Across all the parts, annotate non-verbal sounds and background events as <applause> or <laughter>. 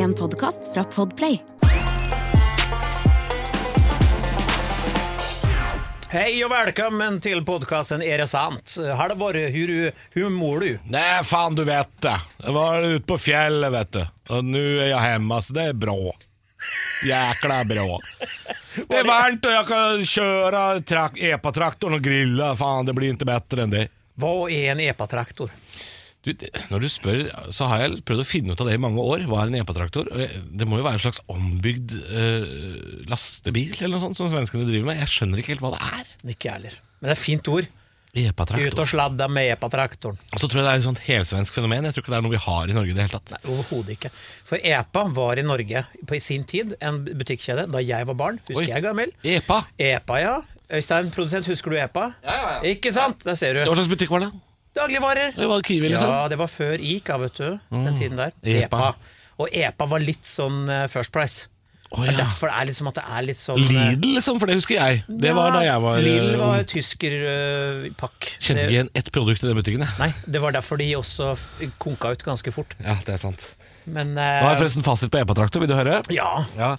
En podkast fra Podplay. Hei og velkommen til podcasten Er det sant? Har det vært hur, hur mår du? Nei, faen, du vet det. Jeg var ute på fjellet, vet du. Og nå er jeg hjemme, så det er bra. Jækla bra. Det er varmt og jeg kan kjøre epa-traktoren og grille. Faen, det blir ikke bedre enn det. Hva er en epatraktor? Du, når du spør, så har jeg prøvd å finne ut av det i mange år. Hva er en epatraktor? Det må jo være en slags ombygd uh, lastebil eller noe sånt som svenskene driver med. Jeg skjønner ikke helt hva det er. Ikke jeg heller. Men det er et fint ord. Ut Epatraktor. og sladda med epatraktoren. Og så tror jeg det er et sånt helsvensk fenomen. Jeg tror ikke det er noe vi har i Norge i det hele tatt. Nei, overhodet ikke. For EPA var i Norge på i sin tid en butikkjede da jeg var barn. Husker Oi. jeg gammel? Epa. EPA, ja. Øystein, produsent, husker du EPA? Ikke sant? Der ser du. Hva slags butikk var det? Dagligvarer. Det var Kiwi, liksom. Ja, det var før ICA, vet du. Den tiden der. EPA. Og EPA var litt sånn eh, First Price. Oh, er ja. derfor det er liksom at det er litt sånn eh, Lidl, liksom, for det husker jeg. Det var da jeg var Lidl eh, var tyskerpakk. Kjente ikke igjen ett produkt i den butikken. jeg. Nei, det var derfor de også konka ut ganske fort. Ja, det er sant. Men Nå har jeg eh, forresten fasit på epatraktor, vil du høre? Ja. Ja.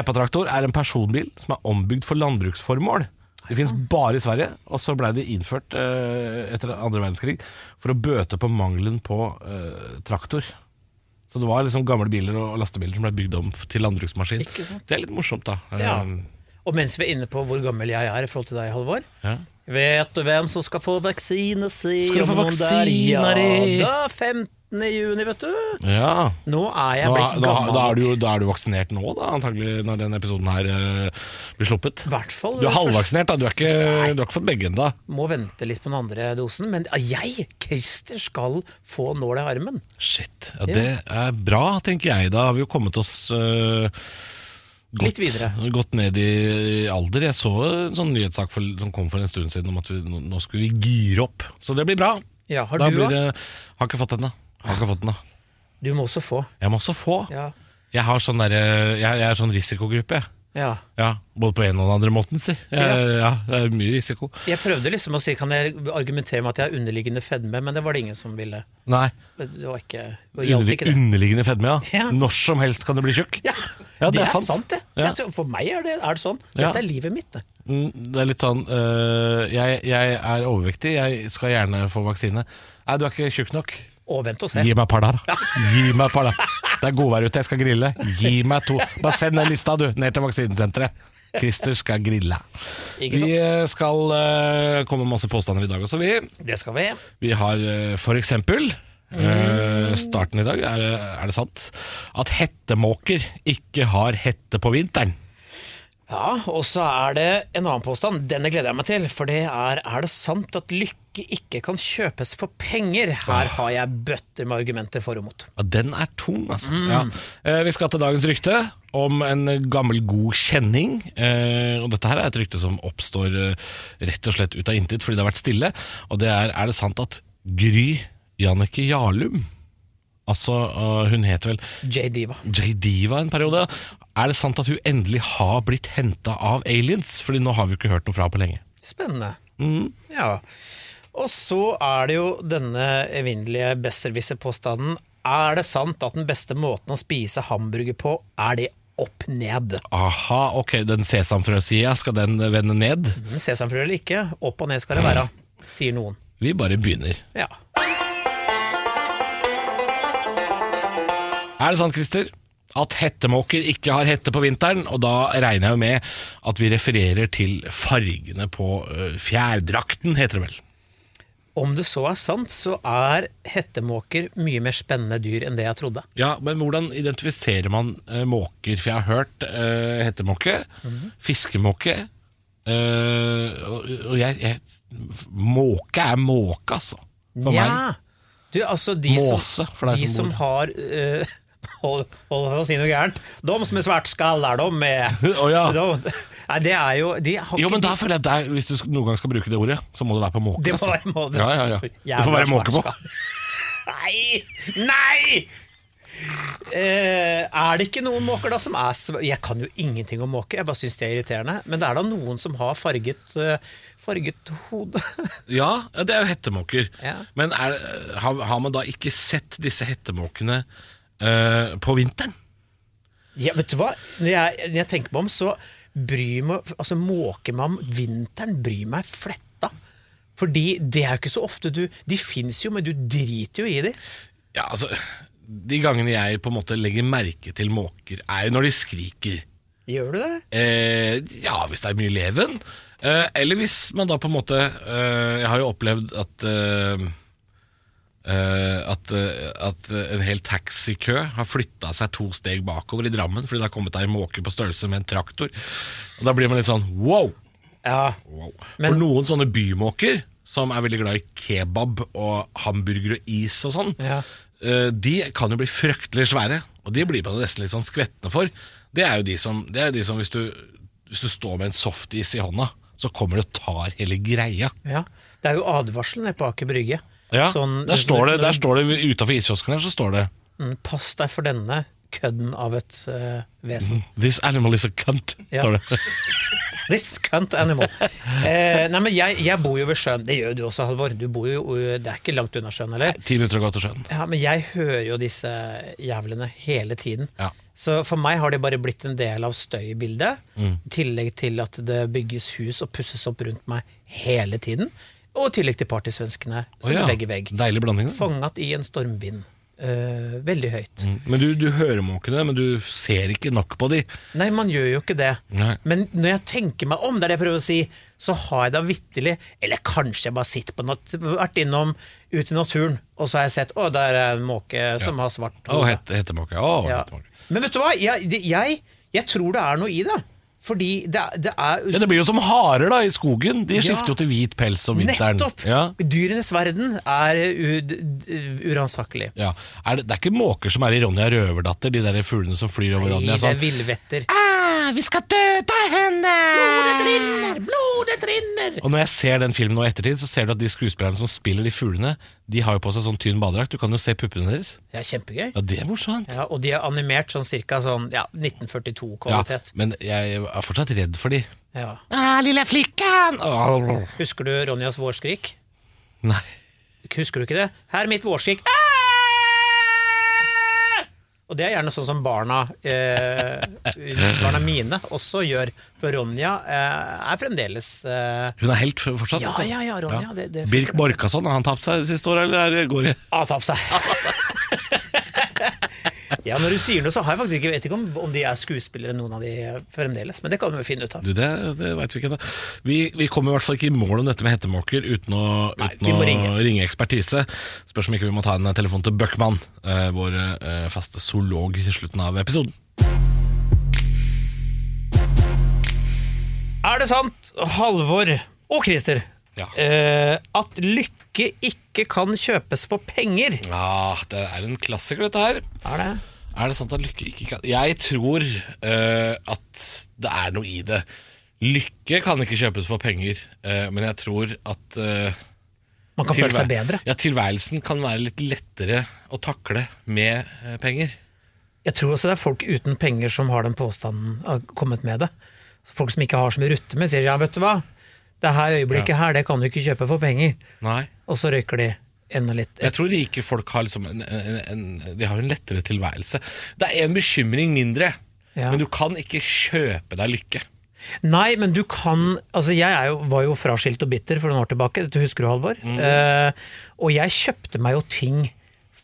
Epatraktor er en personbil som er ombygd for landbruksformål. Det finnes bare i Sverige, og så blei det innført eh, etter andre verdenskrig for å bøte på mangelen på eh, traktor. Så det var liksom gamle biler og lastebiler som blei bygd om til landbruksmaskin. Ikke sant? Det er litt morsomt, da. Ja. Eh, og mens vi er inne på hvor gammel jeg er i forhold til deg, Halvor ja. Vet du hvem som skal få vaksine, sier Skal du få vaksiner i? Ja, da 50 19.6, vet du. Ja. Nå er jeg blitt da, gammel. Da, da, er du, da, er du, vaksinert nå, da, antagelig, når den episoden her uh, blir sluppet. Hvertfall, du er halvvaksinert, da. Du, er ikke, du har ikke fått begge ennå. Må vente litt på den andre dosen. Men jeg, Christer, skal få nål i armen. Shit. Ja, det er bra, tenker jeg. Da har vi jo kommet oss uh, Gått, gått, ned i alder. Jeg så en sånn nyhetssak for, som kom for en stund siden om at vi, nå skulle vi gire opp. Så det blir bra. Ja, har da du blir, det, Har ikke fått ennå. Har ikke fått den, da. Du må også få. Jeg må også få. Ja. Jeg, har sånn der, jeg, jeg er sånn risikogruppe, jeg. ja. Ja, både på en og den andre måten, si. Ja. det er mye risiko. Jeg prøvde liksom å si Kan jeg argumentere med at jeg har underliggende fedme, men det var det ingen som ville. Nei. Det var ikke Det gjaldt ikke det. underliggende fedme, ja. Når som helst kan du bli tjukk. Ja, Ja, det, er sant, det. Ja. Tror- For meg er det, er det sånn. Dette er livet mitt, det. Mm, Det er litt sånn øh, jeg, jeg er overvektig, jeg skal gjerne få vaksine. Nei, du er ikke tjukk nok. Og vent og se. Gi meg par der, da. Gi meg par der. Det er godvær ute, jeg skal grille. Gi meg to. Bare send den lista, du, ned til vaksinesenteret. Christer skal grille. Ikke Vi sant? Vi skal uh, komme med masse påstander i dag også, vi. Det skal vi. Vi har uh, for eksempel uh, Starten i dag, er, er det sant? At hettemåker ikke har hette på vinteren. Ja, og så er det en annen påstand. Denne gleder jeg meg til. For det er Er det sant at lykke ikke kan kjøpes for penger? Her har jeg bøtter med argumenter for og mot. Ja, den er tung, altså. Ja. Eh, vi skal til dagens rykte om en gammel, god kjenning. Eh, og dette her er et rykte som oppstår eh, rett og slett ut av intet fordi det har vært stille. Og det er er det sant at Gry Jannicke Jarlum Altså, hun heter vel J. Diva. J. Diva en periode. Er det sant at hun endelig har blitt henta av aliens? Fordi nå har vi ikke hørt noe fra på lenge. Spennende. Ja. Og så er det jo denne evinnelige besserwisser-påstanden. Er det sant at den beste måten å spise hamburger på, er det opp ned? Aha, ok, den sesamfrøsida, skal den vende ned? Mm, Sesamfrø eller ikke, opp og ned skal det være, sier noen. Vi bare begynner. Ja. Er det sant, Christer? At hettemåker ikke har hette på vinteren, og da regner jeg jo med at vi refererer til fargene på øh, fjærdrakten, heter det vel. Om det så er sant, så er hettemåker mye mer spennende dyr enn det jeg trodde. Ja, men hvordan identifiserer man uh, måker? For jeg har hørt uh, hettemåke, fiskemåke uh, og, og jeg, jeg Måke er måke, altså. For meg. Nja. Du, altså de Måse, som, for deg de som som bor. har Hold hold å si noe gærent. De som er svært skaller, de med <laughs> oh, ja. de, Nei, det er jo de har Jo, men da føler jeg at der, Hvis du noen gang skal bruke det ordet, så må det være på måke. Det må altså. være måte. Ja, ja, ja. Det får være måke på. Nei! Nei! Eh, er det ikke noen måker da som er Jeg kan jo ingenting om måker, jeg bare syns det er irriterende. Men det er da noen som har farget, eh, farget hode. <laughs> Ja, det er jo hettemåker. Ja. Men er, har, har man da ikke sett disse hettemåkene eh, på vinteren? Ja, vet du hva? Når jeg, når jeg tenker meg om, så bryr meg Altså måker meg om vinteren, bryr meg fletta. Fordi det er jo ikke så ofte du De fins jo, men du driter jo i dem. Ja, altså De gangene jeg på en måte legger merke til måker, er jo når de skriker. Gjør du det? Eh, ja, hvis det er mye leven. Eh, eller hvis man da på en måte eh, Jeg har jo opplevd at eh, at, uh, at en hel taxikø har flytta seg to steg bakover i Drammen fordi det har kommet ei måke på størrelse med en traktor. Og Da blir man litt sånn wow! Ja. wow. Men- For noen sånne bymåker, som er veldig glad i kebab og hamburger og is og sånn, Ja. uh, de kan jo bli fryktelig svære. Og de blir man nesten litt sånn skvettende for. Det er jo de som, det er jo de som hvis, du, hvis du står med en softis i hånda, så kommer du og tar hele greia. ja. Det er jo advarselen på Aker Brygge. Ja, Sånn- der står det, der står det utafor iskiosken her, så står det Mm, Pass deg for denne kødden av et uh, vesen. This animal is a cunt, Ja. står det. <laughs> This cunt animal. Eh, nei, men jeg, jeg bor jo ved sjøen. Det gjør du også, Halvor. Du bor jo, det er ikke langt unna sjøen, eller? Ti minutter å gå til sjøen. Ja, men jeg hører jo disse jævlene hele tiden. Ja. Så for meg har de bare blitt en del av støybildet. Mm. I tillegg til at det bygges hus og pusses opp rundt meg hele tiden. Og i tillegg til partysvenskene som oh, ja, vegg i vegg. Deilig blanding. da. Fanget i en stormvind. Uh, veldig høyt. Mm. Men du, du hører måkene, men du ser ikke nok på de. Nei, man gjør jo ikke det. Nei. Men når jeg tenker meg om, det er det jeg prøver å si, så har jeg da vitterlig Eller kanskje jeg bare sitter på natt, vært innom ute i naturen, og så har jeg sett å, der er en måke som har svart hode. Oh, het, hettemåke. Å, Ja. Men vet du hva? Jeg, jeg, jeg tror det er noe i det. Fordi det, det er Ja, det blir jo som harer da, i skogen. De Ja. skifter jo til hvit pels om vinteren. Nettopp! Ja. Dyrenes verden er uransakelig. Ja. Er det, det er ikke måker som er i Ronja Røverdatter, de der fuglene som flyr over Nei, det er sånn. villvetter. Ah, vi skal døde henne! Blodet rinner, blodet rinner! Og når jeg ser den filmen nå i ettertid, så ser du at de skuespillerne som spiller de fuglene, de har jo på seg sånn tynn badedrakt. Du kan jo se puppene deres. Det er kjempegøy. Ja, det er morsomt. Ja, og de er animert sånn cirka sånn ja, Ja, 1942-kvalitet. Ja, men jeg er fortsatt redd for de. Ja. Ah, lille flikken! Husker du Ronjas vårskrik? Nei. Husker du ikke det? Her er mitt vårskrik. Ah! Og det er gjerne sånn som barna eh, Barna mine også gjør. For Ronja eh, er fremdeles eh, Hun er helt fortsatt? Ja, altså. ja, ja, Ronja, det- det- Birk Borkason, har han tapt seg det siste året, eller går det Han har tapt seg. <laughs> ja, når du sier noe, så har jeg faktisk ikke vet ikke om, om de er skuespillere, noen av de fremdeles. Men det kan vi jo finne ut av. Du, det, det veit vi ikke ennå. Vi, vi kommer i hvert fall ikke i mål om dette med hettemåker uten å, Nei, uten å ringe. ringe. ekspertise. Spørs om ikke vi må ta en telefon til Bøckmann, eh, vår eh, faste zoolog i slutten av episoden. Er det sant, Halvor og Christer, Ja. eh, at lykke ikke kan kjøpes for penger? Ja, det er en klassiker, dette her. Er det? Er det sant at lykke ikke kan Jeg tror eh, at det er noe i det. Lykke kan ikke kjøpes for penger, eh, men jeg tror at eh, Man kan føle seg bedre. Ja, tilværelsen kan være litt lettere å takle med eh, penger. Jeg tror også det er folk uten penger som har den påstanden har kommet med det. Folk som ikke har så mye rutte med, sier ja, vet du hva, det her øyeblikket her, det kan du ikke kjøpe for penger. Nei. Og så røyker de enda litt. Jeg tror rike folk har, liksom en, en, en, de har en lettere tilværelse. Det er en bekymring mindre, Ja. men du kan ikke kjøpe deg lykke. Nei, men du kan Altså, jeg jo, var jo fraskilt og bitter for noen år tilbake, dette husker du, Halvor. Eh, og jeg kjøpte meg jo ting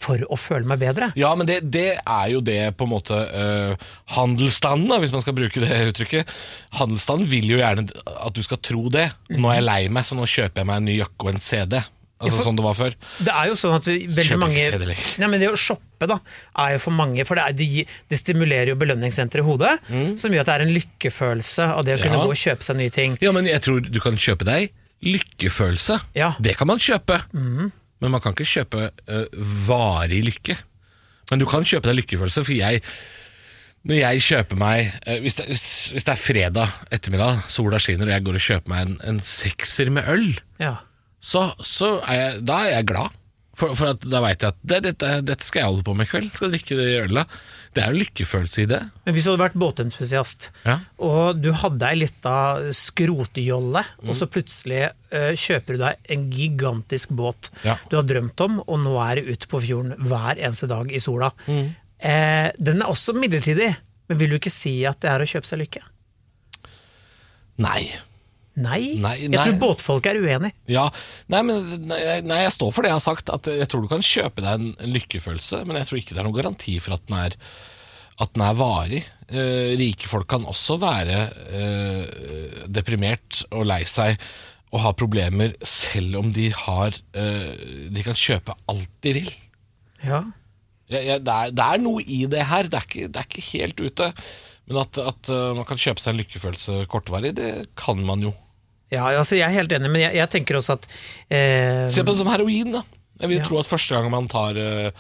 for å føle meg bedre. Ja, men det, det er jo det på en måte uh, Handelsstanden, da, hvis man skal bruke det uttrykket. Handelsstanden vil jo gjerne at du skal tro det. Nå er jeg lei meg, så nå kjøper jeg meg en ny jakke og en CD. Altså for- sånn det var før. Det er jo sånn at veldig mange Ja, Nei, men Det å shoppe da, er jo for mange For det, er, det, det stimulerer jo belønningssenteret i hodet, som gjør at det er en lykkefølelse av det å kunne Mm. Ja. gå og kjøpe seg nye ting. Ja, men jeg tror du kan kjøpe deg lykkefølelse. Ja. Det kan man kjøpe. Men man kan ikke kjøpe uh, varig lykke. Men du kan kjøpe deg lykkefølelse, for jeg når jeg kjøper meg eh, hvis, det, hvis det er fredag ettermiddag, sola skinner og jeg går og kjøper meg en, en sekser med øl, Ja. Så, så er jeg, da er jeg glad. For, for at da veit jeg at det, dette, dette skal jeg holde på med i kveld. Skal drikke det ølet. Det er jo lykkefølelse i det. Men hvis du hadde vært båtentusiast, Ja. og du hadde ei lita skrotejolle, og Mm. så plutselig uh, kjøper du deg en gigantisk båt Ja. du har drømt om, og nå er det ute på fjorden hver eneste dag i sola. Mm. Eh, den er også midlertidig. Men vil du ikke si at det er å kjøpe seg lykke? Nei. Nei. Nei, Jeg tror båtfolk er uenig. Ja, nei, men nei, nei, jeg står for det jeg har sagt. At jeg tror du kan kjøpe deg en, en lykkefølelse, men jeg tror ikke det er noen garanti for at den er, at den er varig. Eh, rike folk kan også være eh, deprimert og lei seg og ha problemer selv om de har eh, De kan kjøpe alt de vil. Ja. Jeg, jeg, det, er, det er noe i det her, det er ikke, det er ikke helt ute. Men at, at eh, man kan kjøpe seg en lykkefølelse kortvarig, det kan man jo. ja, altså jeg er helt enig, men jeg, jeg tenker også at eh, Se på det som heroin, da. Jeg vil Ja. tro at første gang man tar eh,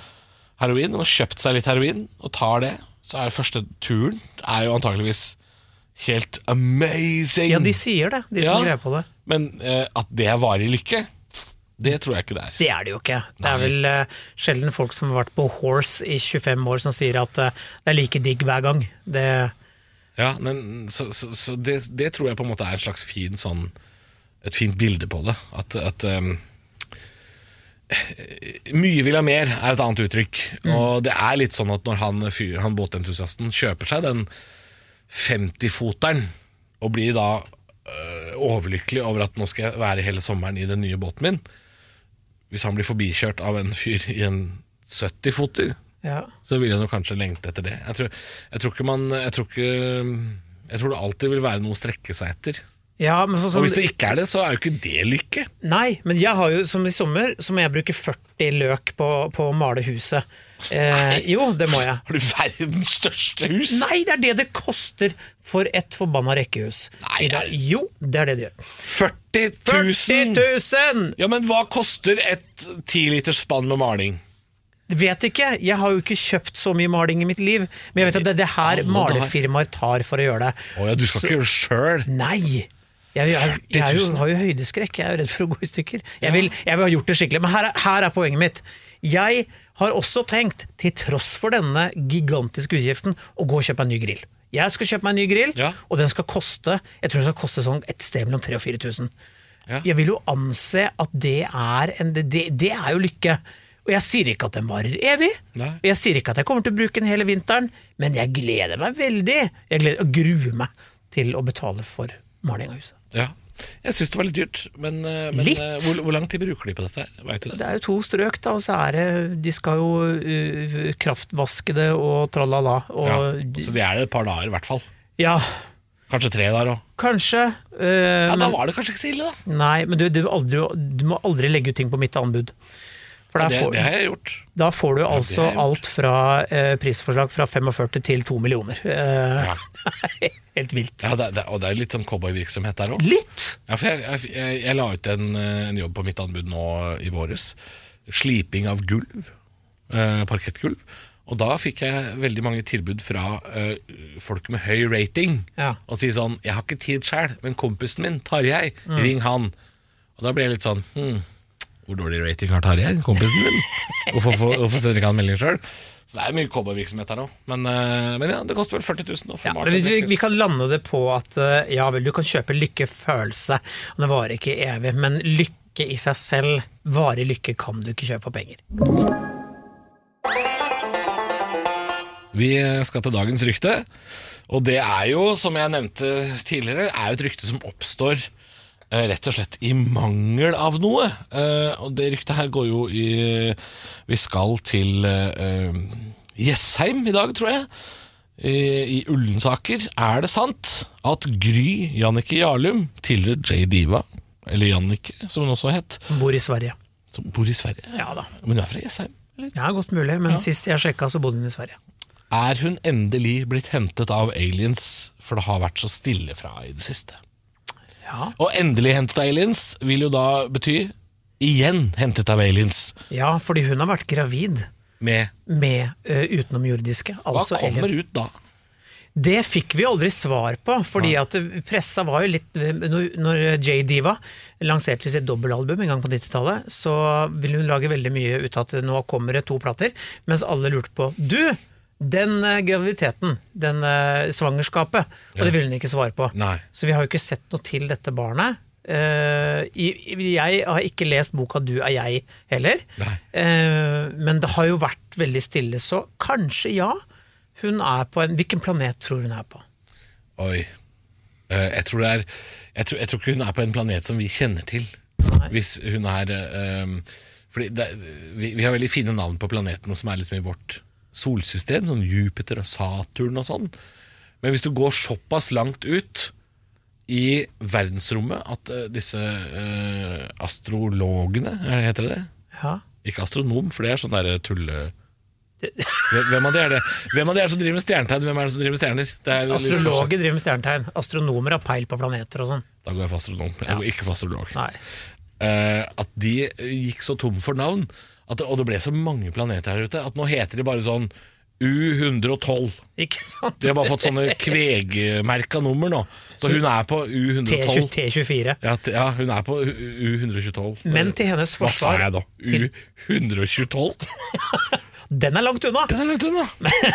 heroin, og har kjøpt seg litt heroin, og tar det, så er første turen er jo antageligvis helt amazing. Ja, de sier det, de som Ja. greier greie på det. Men eh, at det er varig lykke, det tror jeg ikke det er. Det er det jo ikke. Det er vel eh, sjelden folk som har vært på horse i 25 år som sier at eh, det er like digg hver gang. Det, Ja, men Så, så, så det, det tror jeg på en måte er en slags fin sånn Et fint bilde på det. At, at um, Mye vil ha mer, er et annet uttrykk. Og det er litt sånn at når han, fyr, han båtentusiasten kjøper seg den 50-foteren, og blir da øh, overlykkelig over at nå skal jeg være hele sommeren i den nye båten min Hvis han blir forbikjørt av en fyr i en 70-foter, ja. så vil jeg nok kanskje lengte etter det. Jeg tror, jeg tror ikke man jeg tror, ikke, jeg tror det alltid vil være noe å strekke seg etter. ja, men for Og hvis sånn, det ikke er det, så er jo ikke det lykke. Nei, men jeg har jo, som i sommer, så må jeg bruke 40 løk på, på å male huset. Eh, jo, det må jeg. <laughs> Har du verdens største hus? Nei, det er det det koster for et forbanna rekkehus. Nei, det- Jo, det er det det gjør. 40 000! 40 000! Ja, men hva koster et 10 liters spann med maling? Vet ikke, jeg har jo ikke kjøpt så mye maling i mitt liv, men jeg vet at det er det her malerfirmaer tar for å gjøre det. Å ja, du skal ikke gjøre det sjøl? Nei! Jeg, jeg, jeg, jeg jo, 40 000. har jo høydeskrekk, jeg er jo redd for å gå i stykker. Jeg vil, vil ha gjort det skikkelig, men her er, her er poenget mitt. Jeg har også tenkt, til tross for denne gigantiske utgiften, å gå og kjøpe meg en ny grill. Jeg skal kjøpe meg en ny grill, Ja. og den skal koste Jeg tror den skal koste sånn et sted mellom 3000 og 4000. Ja. Jeg vil jo anse at det er, en, det, det er jo lykke. Og jeg sier ikke at den varer evig, Nei. og jeg sier ikke at jeg kommer til å bruke den hele vinteren, men jeg gleder meg veldig. Jeg gleder, og gruer meg til å betale for maling av huset. Ja. Jeg syns det var litt dyrt, men, eh, men Litt? eh, hvor, hvor lang tid bruker de på dette? Vet du det? Det er jo to strøk, da, og så er det De skal jo uh, kraftvaske det og tralala. Ja. Så det er det et par dager, i hvert fall. ja, Kanskje tre dager òg. kanskje. uh, Ja, da var det kanskje ikke så ille, da. nei, men du, du, aldri, du må aldri legge ut ting på mitt anbud. For Ja, det, får, det har jeg gjort. da får du det altså alt fra eh, prisforslag fra 45 til 2 millioner. Eh, Ja. <laughs> Helt vilt. Ja, det, det, og det er litt sånn cowboyvirksomhet der òg. Litt! Ja, for jeg, jeg, jeg, jeg la ut en, en jobb på mitt anbud nå i våres. Sliping av gulv. Eh, parkettgulv. Og da fikk jeg veldig mange tilbud fra eh, folk med høy rating. Ja. Og si sånn 'Jeg har ikke tid sjæl, men kompisen min, Tarjei, Mm. ring han'. Og da ble jeg litt sånn hm, Hvor dårlig rating har Tarjei, kompisen din? Hvorfor, hvorfor, sender ikke han melding sjøl? Så det er mye cowboyvirksomhet her òg. Men, eh, men ja, det koster vel 40 000 å få Ja, vi, vi kan lande det på at eh, ja vel, du kan kjøpe lykkefølelse, og det varer ikke evig, men lykke i seg selv, varig lykke, kan du ikke kjøpe for penger. Vi skal til dagens rykte, og det er jo, som jeg nevnte tidligere, er jo et rykte som oppstår rett og slett i mangel av noe. Eh, og det ryktet her går jo i Vi skal til eh, Jessheim i dag, tror jeg. I, Ullensaker er det sant at Gry Jannicke Jarlum, tidligere J Diva, eller Jannicke som hun også het, Bor i Sverige. som bor i Sverige. Ja da. Men hun er fra Jessheim? eller? Ja, godt mulig, men sist jeg sjekka, så bodde hun i Sverige. Er hun endelig blitt hentet av aliens, for det har vært så stille fra i det siste? Ja, Og endelig hentet av aliens vil jo da bety igjen hentet av aliens ja fordi hun har vært gravid med med ø, utenomjordiske. Hva Altså kommer aliens. ut da? Det fikk vi aldri svar på, fordi at pressa var jo litt Når når J Diva lanserte sitt dobbelalbum en gang på 90-tallet, så ville hun lage veldig mye ut av at nå kommer det to plater, mens alle lurte på Du! Den eh, graviditeten, den eh, svangerskapet, og det ville hun ikke svare på. Nei. Så vi har jo ikke sett noe til dette barnet. Eh, jeg har ikke lest boka 'Du er jeg' heller, Nei. Men det har jo vært veldig stille, så kanskje ja. Hun er på en Hvilken planet tror hun er på? Oi. Jeg, tror det er, jeg, tror, jeg tror ikke hun er på en planet som vi kjenner til. Nei. Hvis hun er fordi det, vi, vi har veldig fine navn på planetene som er liksom i vårt solsystem, sånn Jupiter og Saturn og sånn. Men hvis du går såpass langt ut i verdensrommet at eh, disse uh, astrologene, er heter det det? Ja. Ikke astronom, for det er sånn derre tulle... Hvem av de er det Hvem av de er det som driver med stjernetegn? Hvem er det som driver med stjerner? Det er. Astrologer driver med stjernetegn. Astronomer har peil på planeter og sånn. Da går jeg for astronom. Jeg går ikke for astrolog. Nei. Uh, at de gikk så tom for navn, det, og det ble så mange planeter her ute, at nå heter de bare sånn U112. Ikke sant? De har bare fått sånne kvegmerka nummer nå. Så hun er på U112. T20 T24. Ja, ja, hun er på U112. Men til hennes forsvar Hva sa jeg da? U112? <laughs> Den er langt unna! Den er langt unna!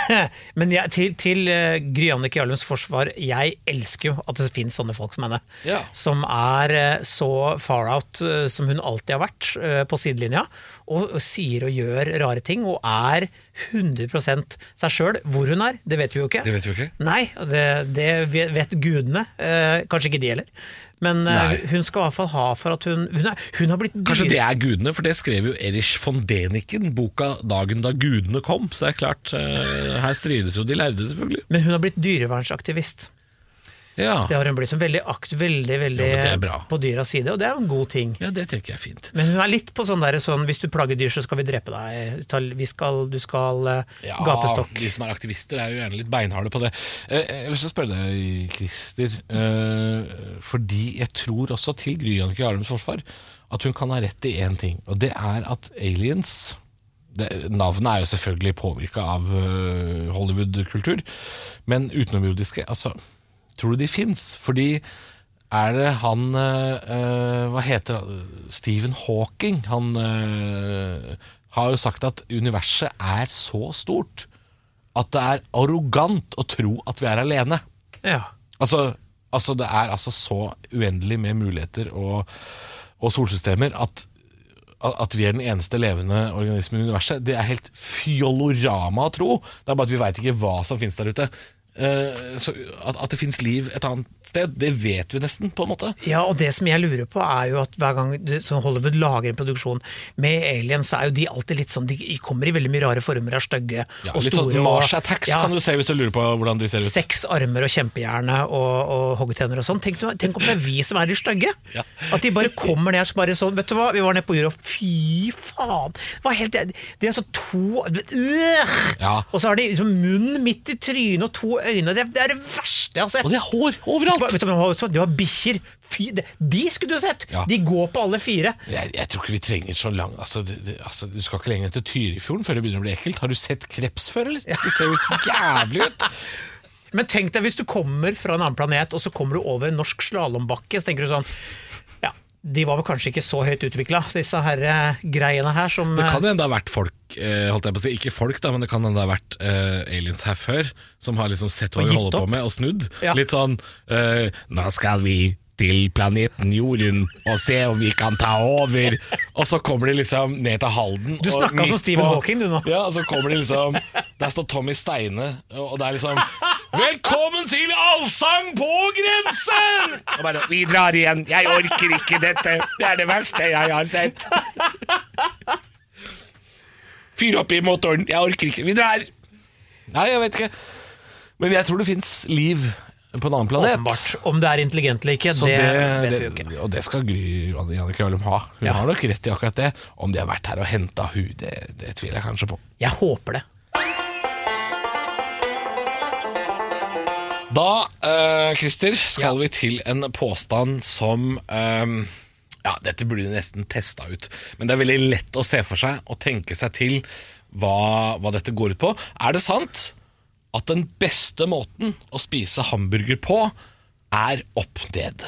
<laughs> Men jeg, til, til uh, Gry Annike Jarlums forsvar, jeg elsker jo at det finnes sånne folk som henne. Ja. Som er eh, så far out eh, som hun alltid har vært, eh, på sidelinja. Og, og sier og gjør rare ting, og er 100% seg sjøl. Hvor hun er, det vet vi jo ikke. Det vet vi ikke. Nei, det, det vet gudene. Eh, kanskje ikke de heller. Men eh, Nei. hun skal i hvert fall ha for at hun Hun, er, hun har blitt Kanskje det er gudene, for det skrev jo Erich von Deniken, boka 'Dagen da gudene kom'. Så det er klart, eh, her strides jo de lærde, selvfølgelig. Men hun har blitt dyrevernsaktivist. Ja, Det har hun blitt. Hun veldig akt, veldig, veldig bra. på dyras side, og det er jo en god ting. ja det tenker jeg er fint. Men hun er litt på sånn der sånn hvis du plager dyr, så skal vi drepe deg. Vi skal, du skal eh, Ja, gapestokk. de som er aktivister er jo gjerne litt beinharde på det. Eh, Jeg har lyst til å spørre deg, Christer, eh, fordi jeg tror også til Gry Jannicke Jarlums forsvar at hun kan ha rett i én ting, og det er at aliens det, Navnet er jo selvfølgelig påvirka av uh, Hollywood-kultur, men utenomjordiske altså, Tror du de fins? Fordi er det han eh, Hva heter han? Stephen Hawking. Han eh, har jo sagt at universet er så stort at det er arrogant å tro at vi er alene. Ja. Altså, altså det er altså så uendelig med muligheter og, og solsystemer at, at vi er den eneste levende organismen i universet. Det er helt fjolorama å tro. Det er bare at vi veit ikke hva som finnes der ute. Eh, så at, at det finnes liv et annet sted, det vet vi nesten, på en måte. ja, og det som jeg lurer på, er jo at hver gang Hollywood lager en produksjon med aliens, så er jo de alltid litt sånn De kommer i veldig mye rare former, er stygge Ja, og litt store. sånn Mars Attacks ja, kan du se hvis du lurer på hvordan de ser ut. Seks armer og kjempehjerne og, og hoggtenner og sånn. Tenk, tenk om det er vi som er de stygge! Ja. At de bare kommer ned så bare sånn Vet du hva, vi var nede på jorda, fy faen! Det var helt De er så to øh, Ja. Og så har de liksom munnen midt i trynet og to øyne. Det det, er det verste jeg har sett! Og det er hår overalt! Vet du, det var- bikkjer. De skulle du sett! Ja. De går på alle fire. Jeg, jeg tror ikke vi trenger så lang altså, det, det, altså, Du skal ikke lenger enn til Tyrifjorden før det begynner å bli ekkelt. Har du sett kreps før, eller? Det ser jo jævlig ut. Men tenk deg hvis du kommer fra en annen planet, og så kommer du over en norsk slalåmbakke, så tenker du sånn Ja, de var vel kanskje ikke så høyt utvikla, disse her eh, greiene her som Det kan eh, hende det har vært folk, eh, holdt jeg på å si, ikke folk da, men det kan hende det har vært uh, aliens her før, som har liksom sett hva vi holder holder på med, og snudd. Ja. Litt sånn uh, Nå skal vi til planeten Jorden og se om vi kan ta over. Og så kommer de liksom ned til Halden. Du snakka som Stephen Hawking, du nå. Ja, og så kommer de liksom Der står Tommy Steine, og det er liksom Velkommen til Allsang på grensen! Og bare Vi drar igjen. Jeg orker ikke dette. Det er det verste jeg har sett. Fyr opp i motoren. Jeg orker ikke. Vi drar. Nei, jeg vet ikke. Men jeg tror det fins liv på en annen planet. Åpenbart. Om det er intelligent eller ikke, Så det, det, vet det, vi jo ikke. og det skal Gry Jannicke Jarlum ha. Hun Ja. har nok rett i akkurat det. Om de har vært her og henta hud, det, det tviler jeg kanskje på. Jeg håper det. Da, uh, Christer, skal vi til en påstand som um, Ja, dette burde du nesten testa ut. Men det er veldig lett å se for seg og tenke seg til hva, hva dette går ut på. Er det sant at den beste måten å spise hamburger på er opp ned?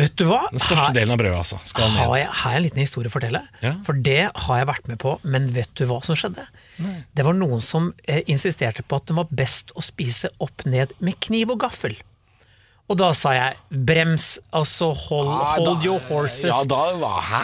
Vet du hva? Den største Her- delen av brødet, altså. Skal har jeg, har jeg en liten historie å fortelle? Ja. For det har jeg vært med på, men vet du hva som skjedde? Det var noen som eh, insisterte på at det var best å spise opp ned med kniv og gaffel. Og da sa jeg brems, altså hold, hold your horses. Ja, da hva? Hæ?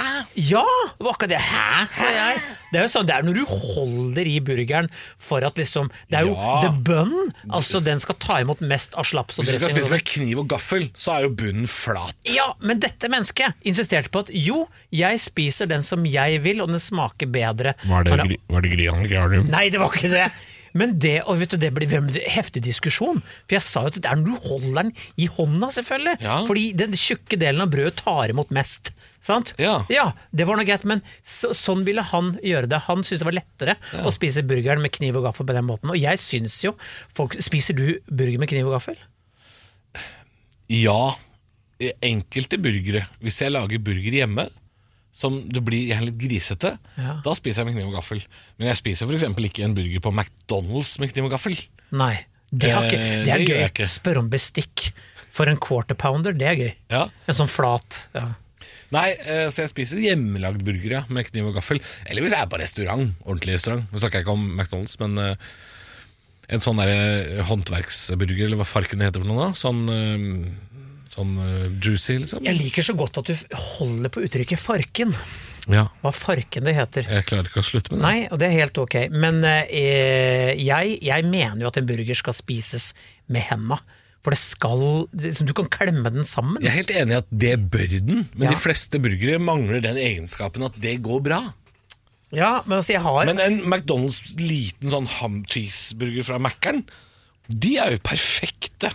Ja, det var akkurat det. Hæ, sa jeg. Det er jo sånn, det er når du holder i burgeren for at liksom Det er jo Ja. the bun. Altså, den skal ta imot mest av slaps og Hvis du skal spise med kniv og gaffel, så er jo bunnen flat. Ja, men dette mennesket insisterte på at jo, jeg spiser den som jeg vil, og den smaker bedre. Var det, det, da- var det Grian Nei, det var ikke det. Men det, og vet du, det blir en heftig diskusjon. For jeg sa jo at det er når du holder den i hånda, selvfølgelig. Ja. Fordi den tjukke delen av brødet tar imot mest. Sant? Ja. det var noe greit, men så, sånn ville han gjøre det. Han syntes det var lettere å spise burgeren med kniv og gaffel på den måten. Og jeg syns jo folk, Spiser du burger med kniv og gaffel? Ja, enkelte burgere. Hvis jeg lager burger hjemme, som det blir litt grisete, Ja. da spiser jeg med kniv og gaffel. Men jeg spiser f.eks. ikke en burger på McDonald's med kniv og gaffel. Nei. Det, har ikke, Eh, det er det gøy. ikke. Spør om bestikk. For en quarter pounder, det er gøy. Ja. En sånn flat. Ja. Nei, eh, så jeg spiser hjemmelagd burger ja, med kniv og gaffel. Eller hvis jeg er på restaurant, ordentlig restaurant. Nå snakker jeg ikke om McDonald's, men eh, en sånn der, eh, håndverksburger, eller hva farken det heter for noe da. Sånn, eh, sånn uh, juicy, liksom. Jeg liker så godt at du holder på uttrykket farken. Ja, Hva farken det heter. jeg klarer ikke å slutte med det. Nei, og det er helt ok. Men eh, jeg, jeg mener jo at en burger skal spises med henda. For det skal liksom, Du kan klemme den sammen. Jeg er helt enig i at det bør den, men Ja. de fleste burgere mangler den egenskapen at det går bra. Ja, men altså, jeg har Men en McDonald's liten sånn ham cheeseburger fra Mækkern, de er jo perfekte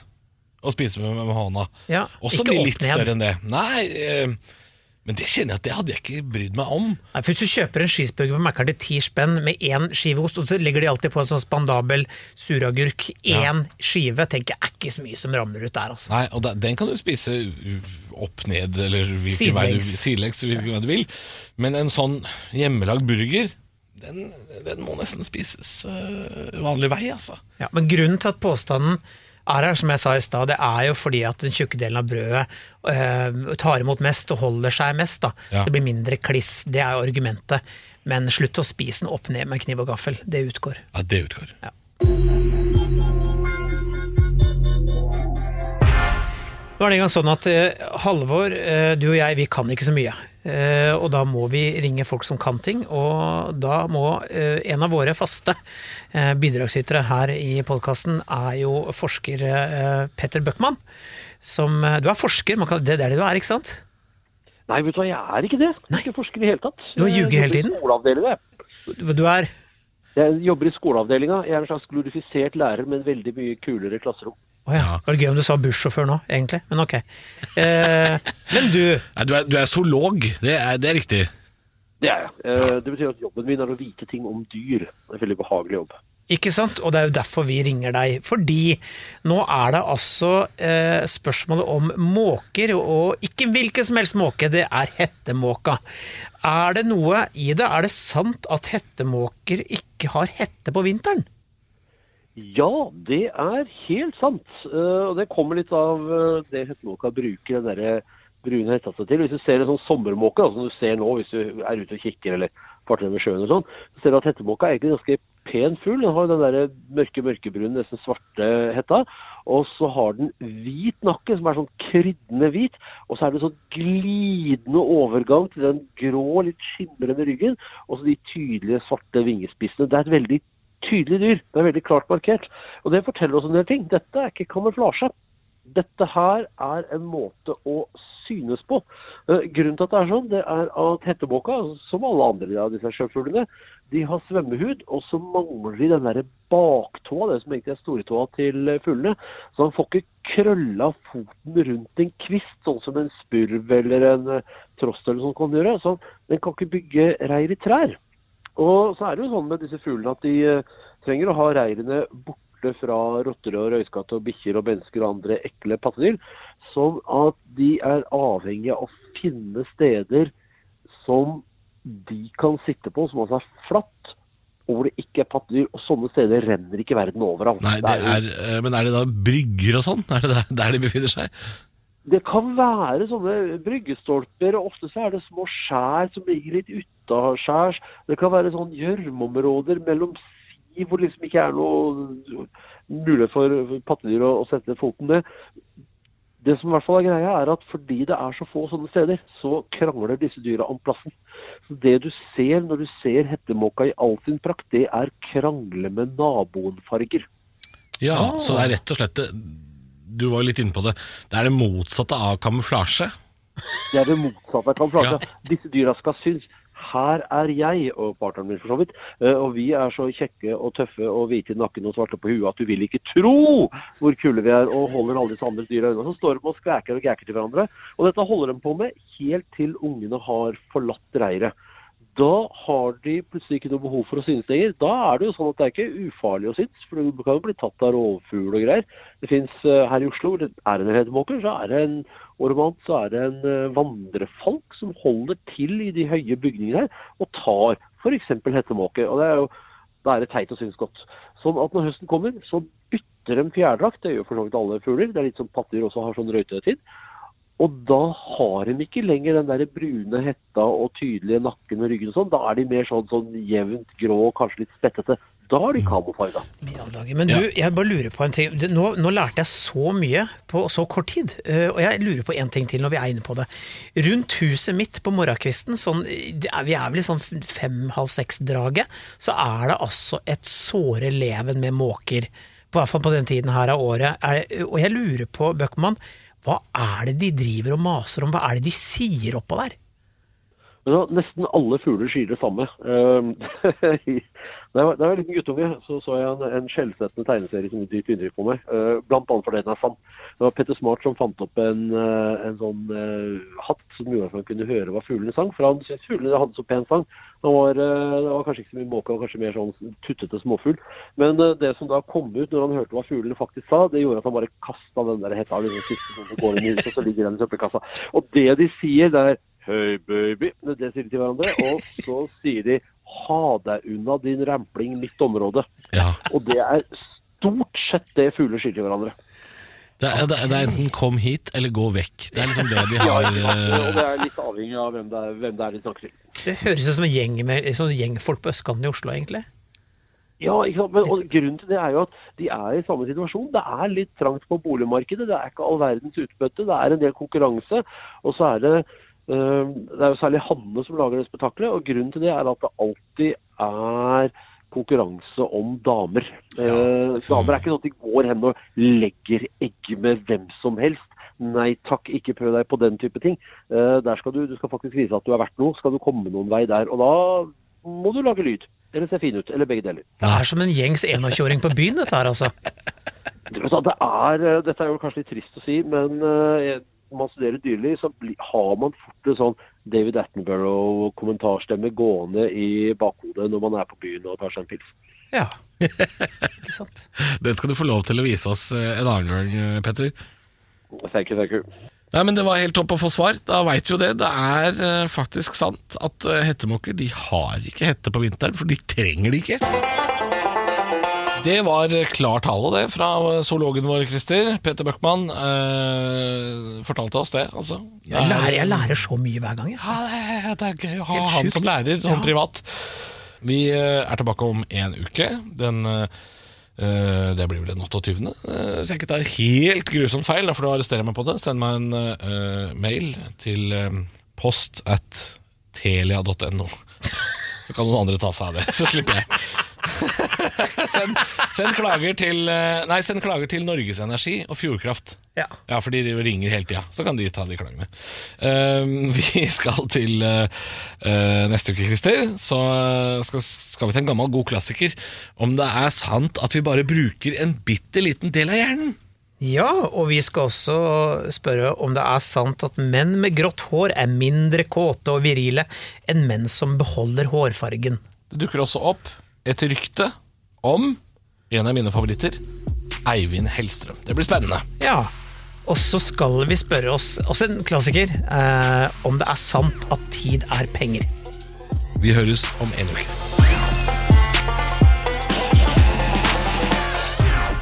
å spise med, med hånda. Ja, Også de litt åpne større enn det. Nei, eh, men det kjenner jeg at det hadde jeg ikke brydd meg om. Nei, for Hvis du kjøper en cheeseburger på Mækkern til ti spenn med én skive ost, og så legger de alltid på en sånn spandabel suragurk, én skive, tenker jeg er ikke så mye som ramler ut der, altså. Nei, og da, Den kan du spise opp, ned, eller hvilken vei du, Sidelengs. sidelengs, hvilken vei du vil. Men en sånn hjemmelagd burger, den, den må nesten spises øh, vanlig vei, altså. Ja, men grunnen til at påstanden er her, som jeg sa i stad, det er jo fordi at den tjukke delen av brødet øh, tar imot mest og holder seg mest. da. Ja. Så det blir mindre kliss. Det er jo argumentet. Men slutt å spise den opp ned med kniv og gaffel. Det utgår. Ja, det utgår. Nå er det en gang sånn at eh, Halvor, eh, du og jeg, vi kan ikke så mye. Eh, og da må vi ringe folk som kan ting, og da må eh, en av våre faste eh, bidragsytere her i podkasten er jo forsker Petter Bøckmann. Som, du er forsker, man kan, det er det du er, ikke sant? Nei, vet du hva, jeg er ikke det. Jeg er ikke forsker i det hele tatt. Du har ljuget hele tiden? Du du er Jeg jobber i skoleavdelinga. Jeg er en slags glorifisert lærer med en veldig mye kulere klasserom. Å ja. Det var gøy om du sa bussjåfør nå, egentlig, men ok. Eh, men du, <laughs> Nei, du, er, du er zoolog, det er, det er riktig. Det er jeg. Eh, Det betyr at jobben min er å vite ting om dyr. Det er en veldig behagelig jobb. Ikke sant? Og det er jo derfor vi ringer deg. Fordi nå er det altså eh, spørsmålet om måker, og ikke hvilken som helst måke, det er hettemåka. Er det noe i det? Er det sant at hettemåker ikke har hette på vinteren? Ja, det er helt sant. Eh, Og det kommer litt av eh, det hettemåka bruker den derre brune hetta seg til. Hvis du ser en sånn sommermåke, som du ser nå hvis du er ute og kikker eller farter med sjøen og sånn, så ser du at hettemåka er egentlig en ganske pen fugl. Den har den der mørke, mørkebrune, nesten svarte hetta. Og så har den hvit nakke, som er sånn kryddende hvit. Og så er det sånn glidende overgang til den grå, litt skimrende ryggen. Og så de tydelige svarte vingespissene. Det er et veldig tydelig dyr. Det er veldig klart markert. Og det forteller oss en del ting. Dette er ikke kamuflasje. Dette her er en måte å synes på. Eh, Grunnen til at det er sånn, det er at hettemåka, som alle andre av disse sjøfuglene, de har svømmehud, og så mangler de den der baktåa, det som egentlig er stortåa til fuglene. Så han får ikke krølla foten rundt en kvist, sånn som en spurv eller en eh, trost eller sånn kan gjøre. Så den kan ikke bygge reir i trær. Og så er det jo sånn med disse fuglene at de eh, trenger å ha reirene borte fra rotter og røyskatt og bikkjer og mennesker og andre ekle pattedyr. Sånn at de er avhengige av å finne steder som de kan sitte på, som altså er flatt, og hvor det ikke er pattedyr. Og sånne steder renner ikke verden over av. Nei, det er, eh, men er det da brygger og sånn? Er det der, der de befinner seg? Det kan være sånne bryggestolper, og ofte så er det små skjær som ligger litt utaskjærs. Det kan være sånn gjørmeområder mellom si hvor det liksom ikke er noe mulighet for pattedyr å, å sette foten ned. Det som i hvert fall er greia, er at fordi det er så få sånne steder, så krangler disse dyra om plassen. Så Det du ser når du ser hettemåka i all sin prakt, det er krangle med naboen-farger. Ja, Så det er rett og slett det- Du var jo litt inne på det. Det er det motsatte av kamuflasje. Det er det motsatte av kamuflasje. Ja. Disse dyra skal synes. Her er jeg, og partneren min for så vidt, eh, og vi er så kjekke og tøffe og hvite i nakken og svarte på huet at du vil ikke tro hvor kule vi er, og holder alle disse andre dyra unna. Så står de og skvæker og gæker til hverandre. Og dette holder de på med helt til ungene har forlatt reiret. Da har de plutselig ikke noe behov for å synes lenger. Da er det jo sånn at det er ikke ufarlig å synes, for du kan jo bli tatt av rovfugl og greier. Det fins her i Oslo, hvor det er en hedmåker, så er det en ormant, så er det en eh, vandrefalk som holder til i de høye bygningene her, og tar f.eks. hettemåke. Og det er jo da er teit å synes godt. Sånn at når høsten kommer, så bytter de fjærdrakt. Det gjør for så vidt alle fugler. Det er litt som pattedyr også har sånn røytetid. Og da har de ikke lenger den der brune hetta og tydelige nakken og ryggen og sånn. Da er de mer sånn, sånn jevnt grå og kanskje litt spettete. Da er de kamofarga. I. Men du, jeg bare lurer på en ting. Nå, nå lærte jeg så mye på så kort tid, eh, og jeg lurer på en ting til når vi er inne på det. Rundt huset mitt på morgenkvisten, sånn, vi er vel i sånn fem-halv seks-draget, så er det altså et såre leven med måker. På hvert fall på den tiden her av året. Og jeg lurer på, Bøckmann, hva er det de driver og maser om? Hva er det de sier oppå der? Nesten alle fugler sier det samme. <laughs> Da jeg var da liten guttunge, så så jeg en, en skjellsettende tegneserie som dypt inntrykk på meg. Uh, blant annet fordi den er sann. Det var Petter Smart som fant opp en, uh, en sånn uh, hatt som gjorde at man kunne høre hva fuglene sang. For han syntes fuglene hadde så pen sang. Det var, det var kanskje ikke så mye måke, han kanskje mer sånn tuttete småfugl. Men det som da kom ut når han hørte hva fuglene faktisk sa, det gjorde at han bare kasta den der hetta liksom, siste som går inn i huset, og så ligger den i søppelkassa. Og det de sier, det er Hei, baby. Det sier de til hverandre. Og så sier de ha deg unna, din rampling, mitt område. Ja. Og det er stort sett det fugler sier til hverandre. Det er, det er det er enten 'kom hit' eller 'gå vekk'. Det er liksom det de har ja, og eh, det er litt avhengig av hvem det er, hvem det er de snakker til. Det høres ut som en gjeng, med, sånn gjengfolk på østkanten i Oslo, egentlig. Ja, ikke sant? Men, og grunnen til det er jo at de er i samme situasjon. Det er litt trangt på boligmarkedet. Det er ikke all verdens utbytte. Det er en del konkurranse. Og så er det Det er jo særlig Hanne som lager det spetakkelet. Og grunnen til det er at det alltid er konkurranse om damer. Ja, damer er ikke sånn at de går hen og legger egg med hvem som helst. Nei takk, ikke prøv deg på den type ting. Eh, der skal du, du skal faktisk vise at du er verdt noe. Skal du komme noen vei der. Og da må du lage lyd. Eller se fin ut. Eller begge deler. Det er som en gjengs 21-åring på byen, dette her, altså. <laughs> Det er, eh, dette er jo kanskje litt trist å si, men eh, når man studerer dyreliv, så har man fort en sånn David Attenborough-kommentarstemme gående i bakhodet når man er på byen og tar seg en pils. Ja. Ikke sant? Den skal du få lov til å vise oss eh, en annen gang, eh, Petter. Thank you, thank you. Nei, men Det var helt topp å få svar. Da veit vi jo det. Det er eh, faktisk sant at hettemåker de har ikke hette på vinteren, for de trenger det ikke. Det var eh, klar tale, det, fra eh, zoologen vår, Christer. Peter Bøckmann eh, fortalte oss det, altså. Jeg er- lærer, jeg lærer så mye hver gang. jeg. Ja, det er, gøy å ha han som lærer, sånn Ja. privat. Vi eh, er tilbake om en uke. Den eh, eh, Det blir vel den 28. uh, så jeg ikke tar helt grusomt feil, da får du arrestere meg på det. Send meg en uh, mail til eh, post at telia.no. Så kan noen andre ta seg av det, så slipper jeg. send, send, klager til, eh, nei, send klager til Norges Energi og Fjordkraft. Ja. Ja, for de ringer hele tida, så kan de ta de klagene. Uh, <laughs> vi skal til eh, neste uke, Christer. Så skal, skal vi til en gammel, god klassiker. Om det er sant at vi bare bruker en bitte liten del av hjernen. Ja, og vi skal også spørre om det er sant at menn med grått hår er mindre kåte og virile enn menn som beholder hårfargen. Det dukker også opp et rykte om en av mine favoritter, Eivind Hellstrøm. Det blir spennende. Ja, og så skal vi spørre oss, også en klassiker, eh, om det er sant at tid er penger. Vi høres om en uke.